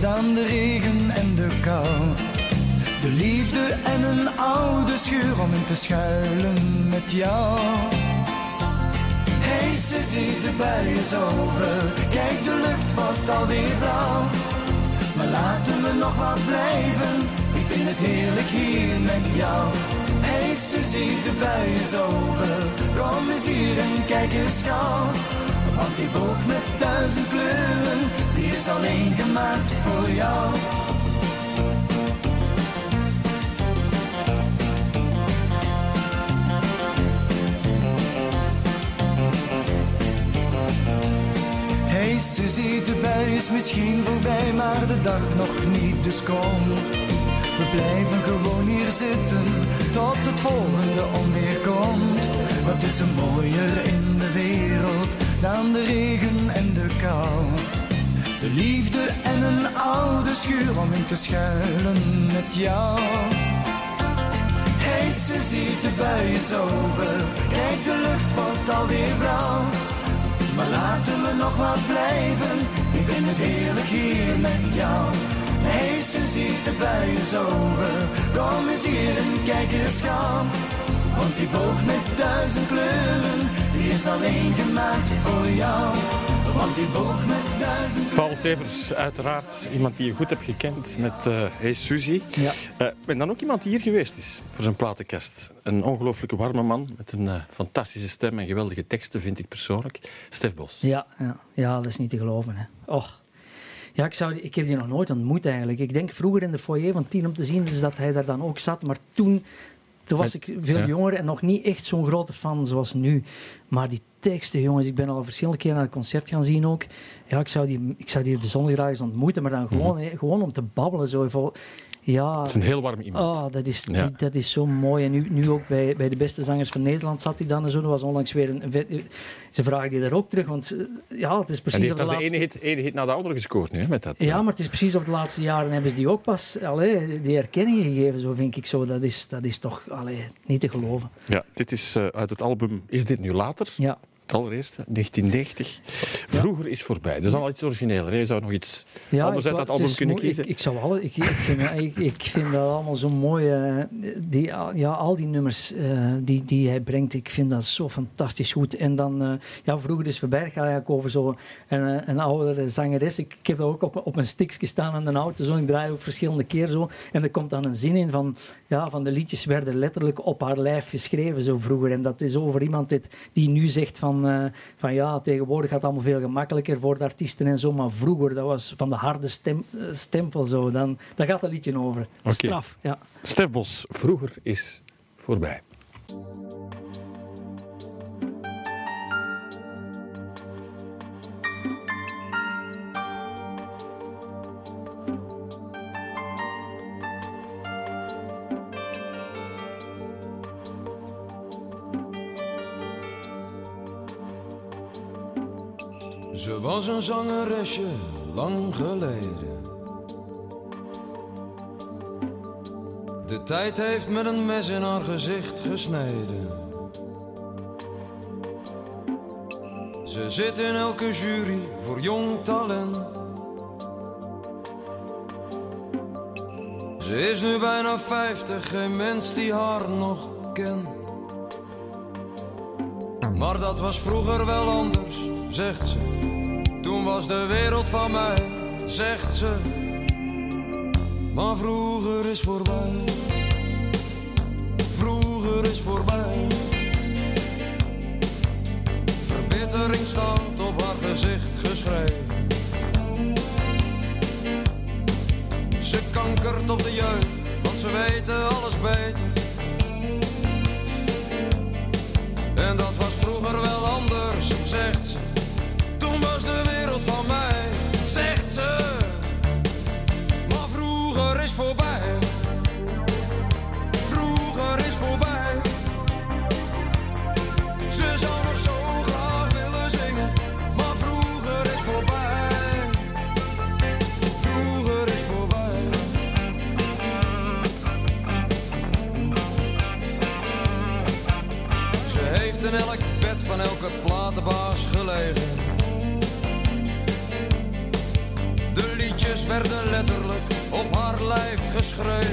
dan de regen en de kou? De liefde en een oude schuur om in te schuilen met jou. Hey Suzie, de bui is over. Kijk, de lucht wordt alweer blauw. Maar laten we nog wat blijven. Ik vind het heerlijk hier met jou. Hey Suzie, de bui is over. Kom eens hier en kijk eens gauw. Want die boog met duizend kleuren, die is alleen gemaakt voor jou. Hey Suzie, de bui is misschien voorbij, maar de dag nog niet, dus kom. We blijven gewoon hier zitten, tot het volgende onweer komt. Wat is er mooier in de wereld dan de regen en de kou? De liefde en een oude schuur om in te schuilen met jou. Hey Suzie, de bui is over. Kijk, de lucht wordt alweer blauw. Maar laten we nog wat blijven. Ik vind het heerlijk hier met jou. Hey Suzie, de bui is over. Kom eens hier en kijk eens gaan. Want die boog met duizend kleuren, is alleen gemaakt voor jou. Want die boog met duizend Paul Severs, uiteraard iemand die je goed hebt gekend met eh Hey Suzy. Ja. Eh, en dan ook iemand die hier geweest is voor zijn platenkast. Een ongelooflijke warme man met een eh, fantastische stem en geweldige teksten, vind ik persoonlijk. Stef Bos. Ja, ja, ja, dat is niet te geloven. Hè. Och. Ja, ik, zou, ik heb die nog nooit ontmoet eigenlijk. Ik denk vroeger in de foyer van Tien om te zien dus dat hij daar dan ook zat. Maar toen, toen was ik veel Ja. jonger en nog niet echt zo'n grote fan zoals nu. Maar die teksten, jongens, ik ben al verschillende keren naar het concert gaan zien ook. Ja, ik zou die, ik zou die bijzonder graag eens ontmoeten, maar dan gewoon, hè, gewoon om te babbelen. Zo, ja, Het is een heel warm iemand. Oh, dat is, Ja. dat is zo mooi. En nu, nu ook bij, bij de beste zangers van Nederland zat hij dan en zo. Dat was onlangs weer een... Ze vragen die daar ook terug, want eh, ja, het is en precies die of heeft de de laatste... ene hit, ene hit na de andere gescoord nu, hè, met dat. eh, Ja, maar het is precies of de laatste jaren hebben ze die ook pas allee, die erkenning gegeven, zo vind ik zo. Dat is, dat is toch allee, niet te geloven. Ja, dit is eh, uit het album Is dit nu later? Ja. Het allereerste, 1990. Vroeger is voorbij. Dat is al iets origineler. Je zou nog iets Ja, anders uit dat album kunnen mooi- kiezen. Ik, ik zou alle, ik, ik, vind, ik, ik vind dat allemaal zo mooi. eh, die, ja, al die nummers eh, die, die hij brengt, ik vind dat zo fantastisch goed. En dan, eh, ja, vroeger is voorbij, dat gaat eigenlijk over zo een, een oudere zangeres. Ik, heb dat ook op, op een stickje staan aan de auto, zo. Ik draai ook verschillende keer zo. En er komt dan een zin in van, ja, van de liedjes werden letterlijk op haar lijf geschreven zo vroeger. En dat is over iemand dit, die nu zegt van, eh, van ja, tegenwoordig gaat het allemaal veel gemakkelijker voor de artiesten en zo. Maar vroeger, dat was van de harde stem, eh, stempel zo. Dan, daar gaat dat liedje over. Oké. Straf, ja. Stef Bos, vroeger is voorbij. Was een zangeresje lang geleden. De tijd heeft met een mes in haar gezicht gesneden. Ze zit in elke jury voor jong talent. Ze is nu bijna 50, geen mens die haar nog kent. Maar dat was vroeger wel anders, zegt ze. Was de wereld van mij, zegt ze. Maar vroeger is voorbij. Vroeger is voorbij. Verbittering staat op haar gezicht geschreven. Ze kankert op de jeugd, want ze weten alles beter. En dat was vroeger wel anders, zegt ze. Zegt lijf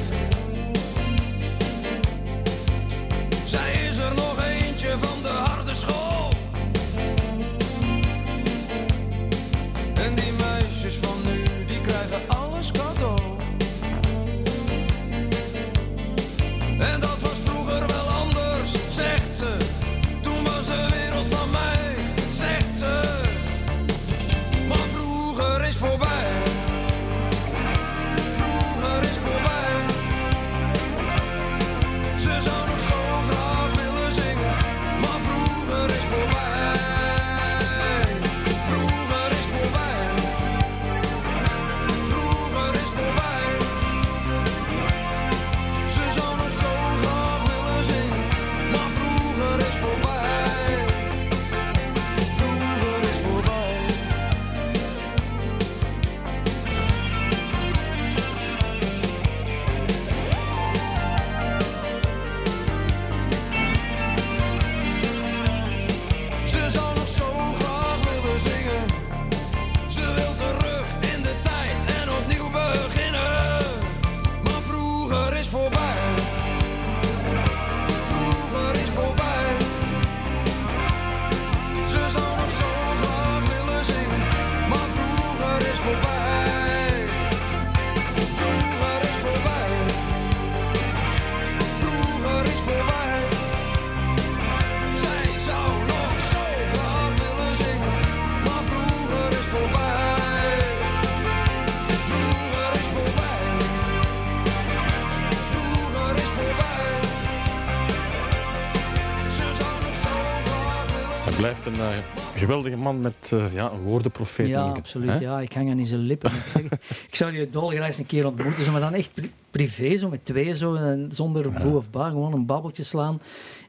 met eh, ja, een woordenprofeet. Ja, absoluut. Ja, ik hang aan in zijn lippen. Ik, zeg, ik zou die dolgraag eens een keer ontmoeten, zo, maar dan echt pri- privé, zo met twee, zo, en zonder boe of ba, gewoon een babbeltje slaan.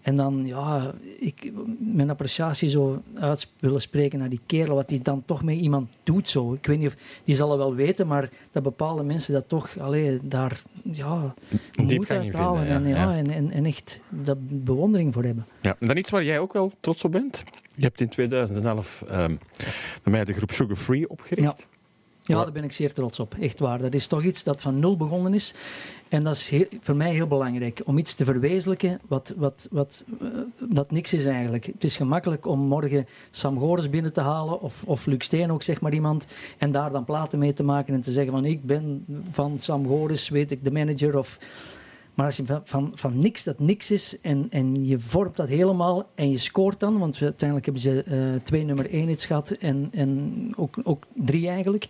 En dan, ja, ik, mijn appreciatie zo uit willen spreken naar die kerel, wat hij dan toch met iemand doet. Zo. Ik weet niet of, die zal het wel weten, maar dat bepaalde mensen dat toch, allee, daar, ja, in uithalen en, ja. En, en, en echt dat bewondering voor hebben. Ja. En dan iets waar jij ook wel trots op bent. Je hebt in 2011 ehm bij mij de groep Sugar Free opgericht. Ja, Wa- daar ben ik zeer trots op. Echt waar. Dat is toch iets dat van nul begonnen is. En dat is heel- voor mij heel belangrijk. Om iets te verwezenlijken wat, wat, wat, eh, dat niks is eigenlijk. Het is gemakkelijk om morgen Sam Gores binnen te halen. Of, of Luc Steen ook, zeg maar iemand. En daar dan platen mee te maken. En te zeggen van ik ben van Sam Gores, weet ik, de manager. Of, maar als je van, van, van niks dat niks is en, en je vormt dat helemaal en je scoort dan, want uiteindelijk hebben ze eh, twee nummer één hits gehad en, en ook, ook drie eigenlijk.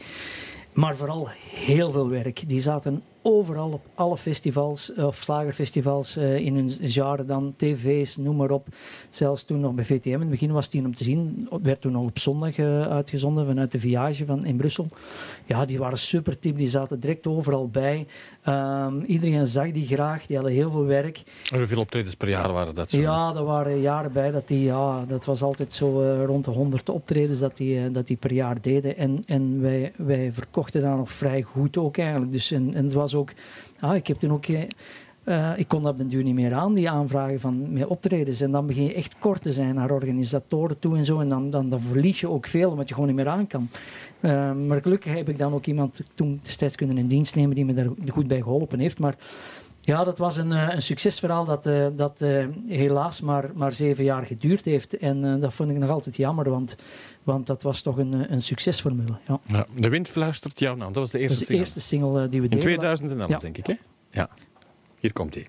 Maar vooral heel veel werk. Die zaten overal op alle festivals, eh, of slagerfestivals eh, in hun genre dan, tv's, noem maar op. Zelfs toen nog bij VTM, in het begin was die om te zien, werd toen nog op zondag eh, uitgezonden vanuit de Viage van, in Brussel. Ja, die waren super type, die zaten direct overal bij. Ehm, iedereen zag die graag, die hadden heel veel werk. En hoeveel optredens per jaar waren dat zo? Ja, er waren jaren bij dat die, ja, dat was altijd zo rond de 100 optredens dat die, dat die per jaar deden. En, en wij, wij verkochten daar nog vrij goed ook eigenlijk. Dus, en, en het was ook, ah, ik heb toen ook, eh, eh, ik kon dat op duur niet meer aan, die aanvragen van met optredens. En dan begin je echt kort te zijn naar organisatoren toe en zo. En dan, dan, dan verlies je ook veel, omdat je gewoon niet meer aan kan. Eh, maar gelukkig heb ik dan ook iemand toen destijds kunnen in dienst nemen die me daar goed bij geholpen heeft. Maar ja, dat was een, eh, een succesverhaal dat, eh, dat eh, helaas maar, maar zeven jaar geduurd heeft. En dat vond ik nog altijd jammer, want, want dat was toch een, een succesformule. Ja. Ja, De wind fluistert jouw naam. Dat was de Dat eerste is de single. eerste single die we In deden. 2011, Ja. denk ik, hè? Ja. Hier komt hij.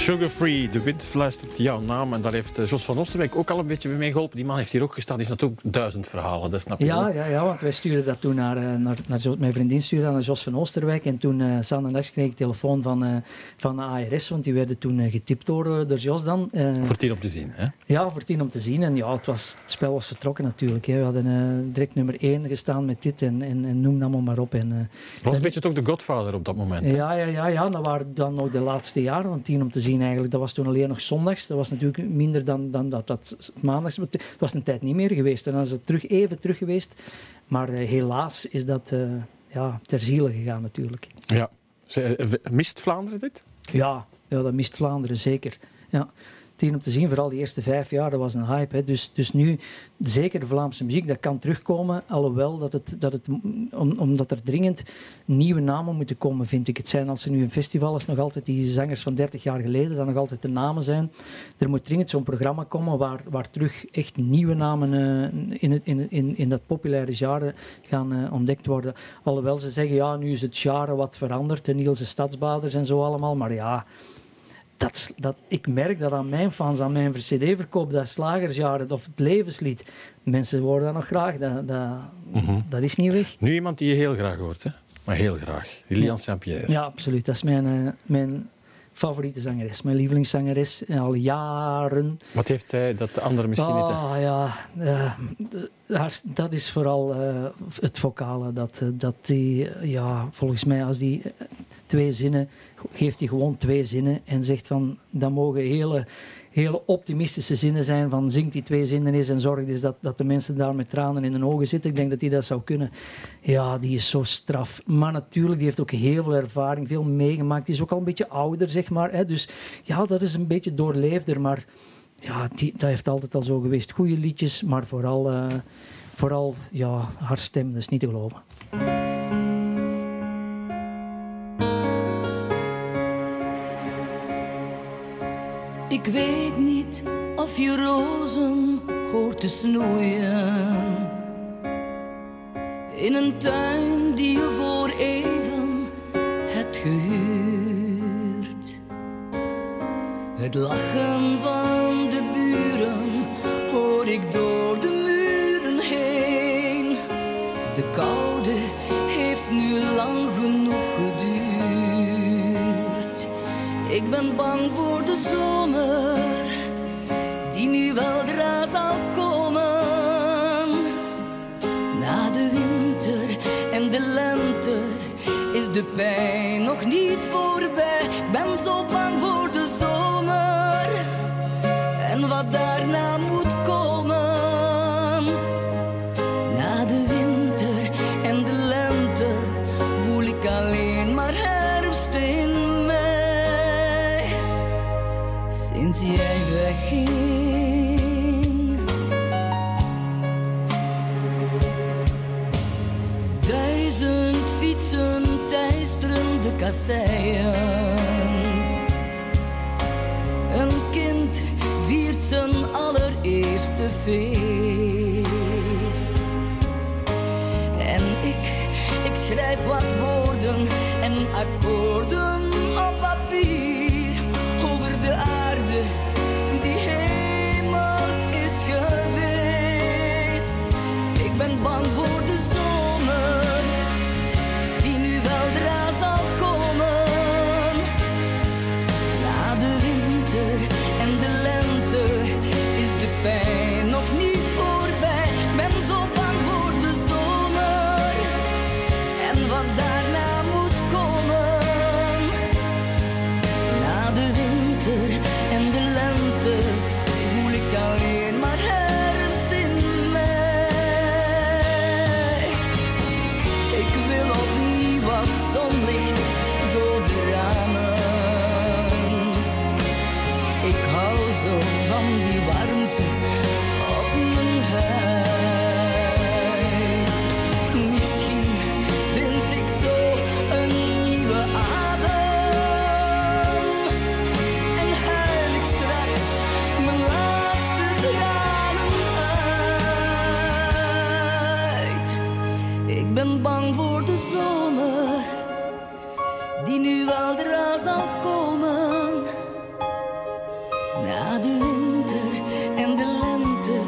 Sugar Free, de wind fluistert jouw naam. En daar heeft eh, Jos van Oosterwijk ook al een beetje mee geholpen. Die man heeft hier ook gestaan. Die heeft natuurlijk duizend verhalen, dat snap je Ja, wel. ja, ja, want wij stuurden dat toen naar, eh, naar, naar mijn vriendin stuurde dat naar Jos van Oosterwijk. En toen, uh, zaterdags, kreeg ik telefoon van, eh, van de ARS, want die werden toen eh, getipt door, eh, door Jos dan. Eh, Voor tien op te zien. Hè? Ja, voor tien om te zien. En ja, het, was, het spel was vertrokken natuurlijk. Hè. We hadden eh, direct nummer één gestaan met dit en, en, en noem het allemaal maar op. En, eh, Was een beetje toch de godvader op dat moment. hè? ja, ja, ja, ja, dat waren dan nog de laatste jaren. Want tien om te zien eigenlijk, dat was toen alleen nog zondags. Dat was natuurlijk minder dan, dan dat, dat maandags. Het was een tijd niet meer geweest. En dan is het terug, even terug geweest. Maar eh, helaas is dat eh, ja, ter ziele gegaan natuurlijk. Ja. Eh, Mist Vlaanderen dit? Ja, ja dat mist Vlaanderen zeker. Ja. Om te zien, vooral die eerste vijf jaar, dat was een hype. Hè. Dus, dus nu, zeker de Vlaamse muziek, dat kan terugkomen. Alhoewel, dat het, dat het, om, omdat er dringend nieuwe namen moeten komen, vind ik. Het zijn als er nu een festival is, nog altijd die zangers van 30 jaar geleden, dat nog altijd de namen zijn. Er moet dringend zo'n programma komen waar, waar terug echt nieuwe namen eh, in, in, in, in dat populaire genre gaan eh, ontdekt worden. Alhoewel ze zeggen, ja, nu is het genre wat veranderd, de Nielse Stadsbaders en zo allemaal. Maar ja, dat, dat, ik merk dat aan mijn fans, aan mijn cd-verkoop, dat slagersjaren of het levenslied, mensen horen dat nog graag. Dat, dat, dat is niet weg. Nu iemand die je heel graag hoort, hè? maar heel graag. Lilian Saint-Pierre. Ja, absoluut. Dat is mijn, eh, mijn favoriete zangeres, mijn lievelingszangeres al jaren. Wat heeft zij dat de anderen misschien niet... Ah ja, eh, dat is vooral eh, het vocale. Dat, dat die, ja, volgens mij, als die twee zinnen, geeft hij gewoon twee zinnen en zegt van, dat mogen hele, hele optimistische zinnen zijn van zingt die twee zinnen eens en zorg dus dat, dat de mensen daar met tranen in de ogen zitten. Ik denk dat hij dat zou kunnen. Ja, die is zo straf. Maar natuurlijk, die heeft ook heel veel ervaring, veel meegemaakt. Die is ook al een beetje ouder, zeg maar. Hè. Dus ja, dat is een beetje doorleefder, maar ja, die, dat heeft altijd al zo geweest. Goede liedjes, maar vooral, eh, vooral ja, haar stem, is niet te geloven. Ik weet niet of je rozen hoort te snoeien. In een tuin die je voor even hebt gehuurd. Het lachen van de buren hoor ik door de muren heen. De koude heeft nu lang genoeg geduurd. Ik ben bang voor de zomer, de pijn nog niet voorbij. Ik ben zo bang voor de zomer en wat daarna moet komen. Na de winter en de lente voel ik alleen maar herfst in mij. Sinds jij wegging. Een kind viert zijn allereerste feest. En ik, ik schrijf wat woorden en akkoorden na de winter en de lente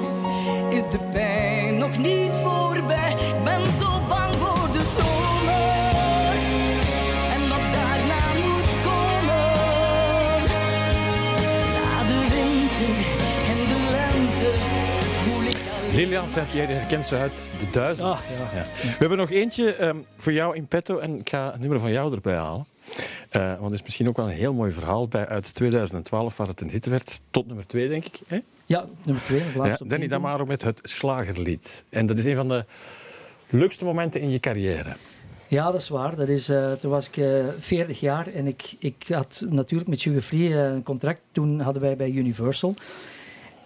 is de pijn nog niet voorbij. Ben zo bang voor de zomer en wat daarna moet komen. Na de winter en de lente voel ik alleen... Lilian, jij herkent ze uit de duizend. Ja. Ja. We hebben nog eentje um, voor jou in petto en ik ga het nummer van jou erbij halen. Eh, want er is misschien ook wel een heel mooi verhaal bij uit 2012 waar het een hit werd. Tot nummer twee, denk ik. Hè? Ja, nummer twee. Vlaams Ja, op Danny. Damaro met het Slagerlied. En dat is een van de leukste momenten in je carrière. Ja, dat is waar. Dat is, eh, toen was ik eh 40 jaar en ik, ik had natuurlijk met Sugar Free een contract. Toen hadden wij bij Universal.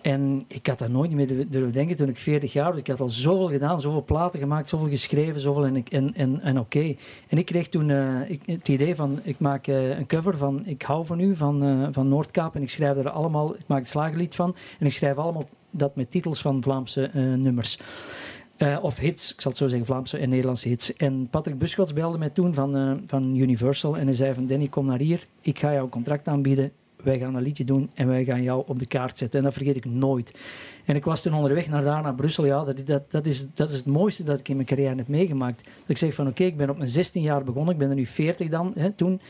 En ik had daar nooit meer durven- denken toen ik 40 jaar was. Ik had al zoveel gedaan, zoveel platen gemaakt, zoveel geschreven, zoveel en, en, en, en oké. En ik kreeg toen eh, ik, het idee van, ik maak eh, een cover van Ik hou van u, van, eh, van Noordkaap. En ik schrijf er allemaal, ik maak het slagerlied van. En ik schrijf allemaal dat met titels van Vlaamse nummers. Of hits, ik zal het zo zeggen, Vlaamse en Nederlandse hits. En Patrick Buschots belde mij toen van, van Universal en hij zei van Danny, kom naar hier, ik ga jou een contract aanbieden, wij gaan een liedje doen en wij gaan jou op de kaart zetten. En dat vergeet ik nooit. En ik was toen onderweg naar daar, naar Brussel. Ja, dat, dat, dat, is, dat is het mooiste dat ik in mijn carrière heb meegemaakt. Dat ik zeg van oké, ik ben op mijn 16 jaar begonnen, ik ben er nu 40 dan, hè, toen.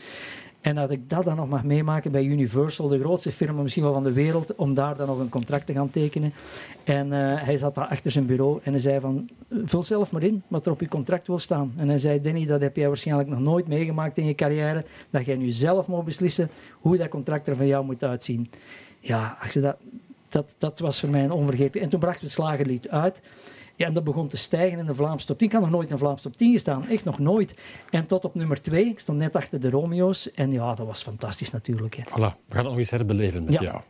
En dat ik dat dan nog mag meemaken bij Universal, de grootste firma misschien wel van de wereld, om daar dan nog een contract te gaan tekenen. En eh, hij zat daar achter zijn bureau en hij zei van, vul zelf maar in wat er op je contract wil staan. En hij zei, Danny, dat heb jij waarschijnlijk nog nooit meegemaakt in je carrière, dat jij nu zelf moet beslissen hoe dat contract er van jou moet uitzien. Ja, dat, dat, dat was voor mij een onvergetelijk. En toen brachten we het slagerlied uit. Ja, en dat begon te stijgen in de Vlaamse top 10. Ik had nog nooit in de Vlaamse top 10 gestaan. Echt nog nooit. En tot op nummer 2. Ik stond net achter de Romeo's. En ja, dat was fantastisch natuurlijk. Hè. Voilà, we gaan het nog eens herbeleven met Ja. jou.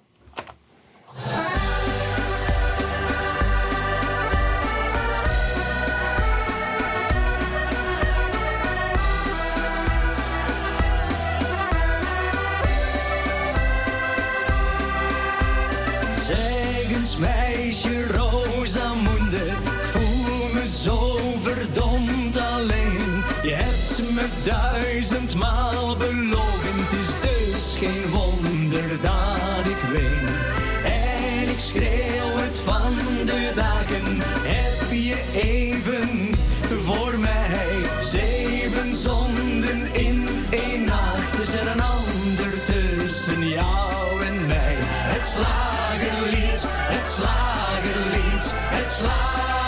Duizendmaal belogen, het is dus geen wonder dat ik ween. En ik schreeuw het van de daken, heb je even voor mij zeven zonden in één nacht. Is er een ander tussen jou en mij? Het slagerlied, het slagerlied, het slagerlied.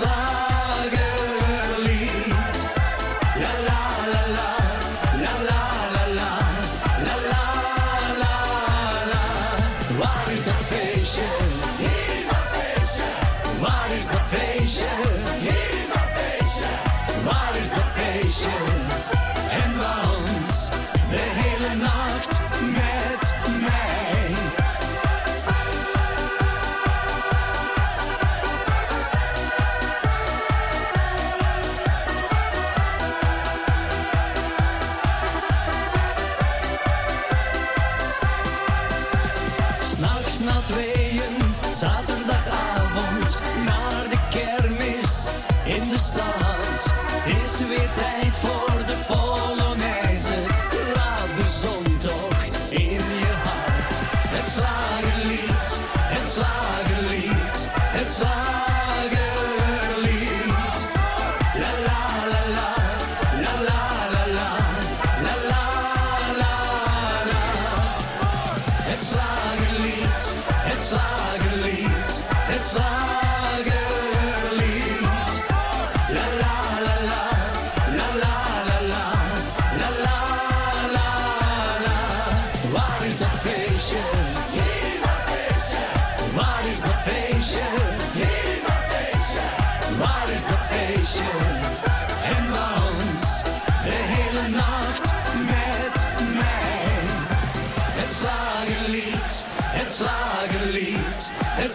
Het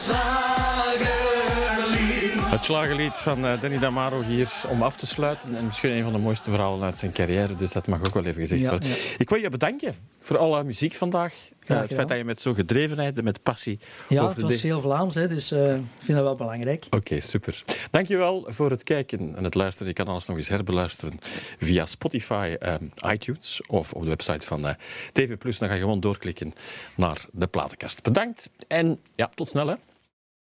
slagerlied. Het slagerlied van eh, Danny Damaro hier om af te sluiten. En misschien een van de mooiste verhalen uit zijn carrière. Dus dat mag ook wel even gezegd Ja, worden. ja. Ik wil je bedanken voor alle muziek vandaag. Eh, het feit dat je met zo'n gedrevenheid en met passie Ja, over het was de- veel Vlaams, hè, dus eh, ik vind dat wel belangrijk. Oké, super. Dankjewel voor het kijken en het luisteren. Je kan alles nog eens herbeluisteren via Spotify, iTunes of op de website van eh, TV+. Dan ga je gewoon doorklikken naar de platenkast. Bedankt en ja, tot snel hè.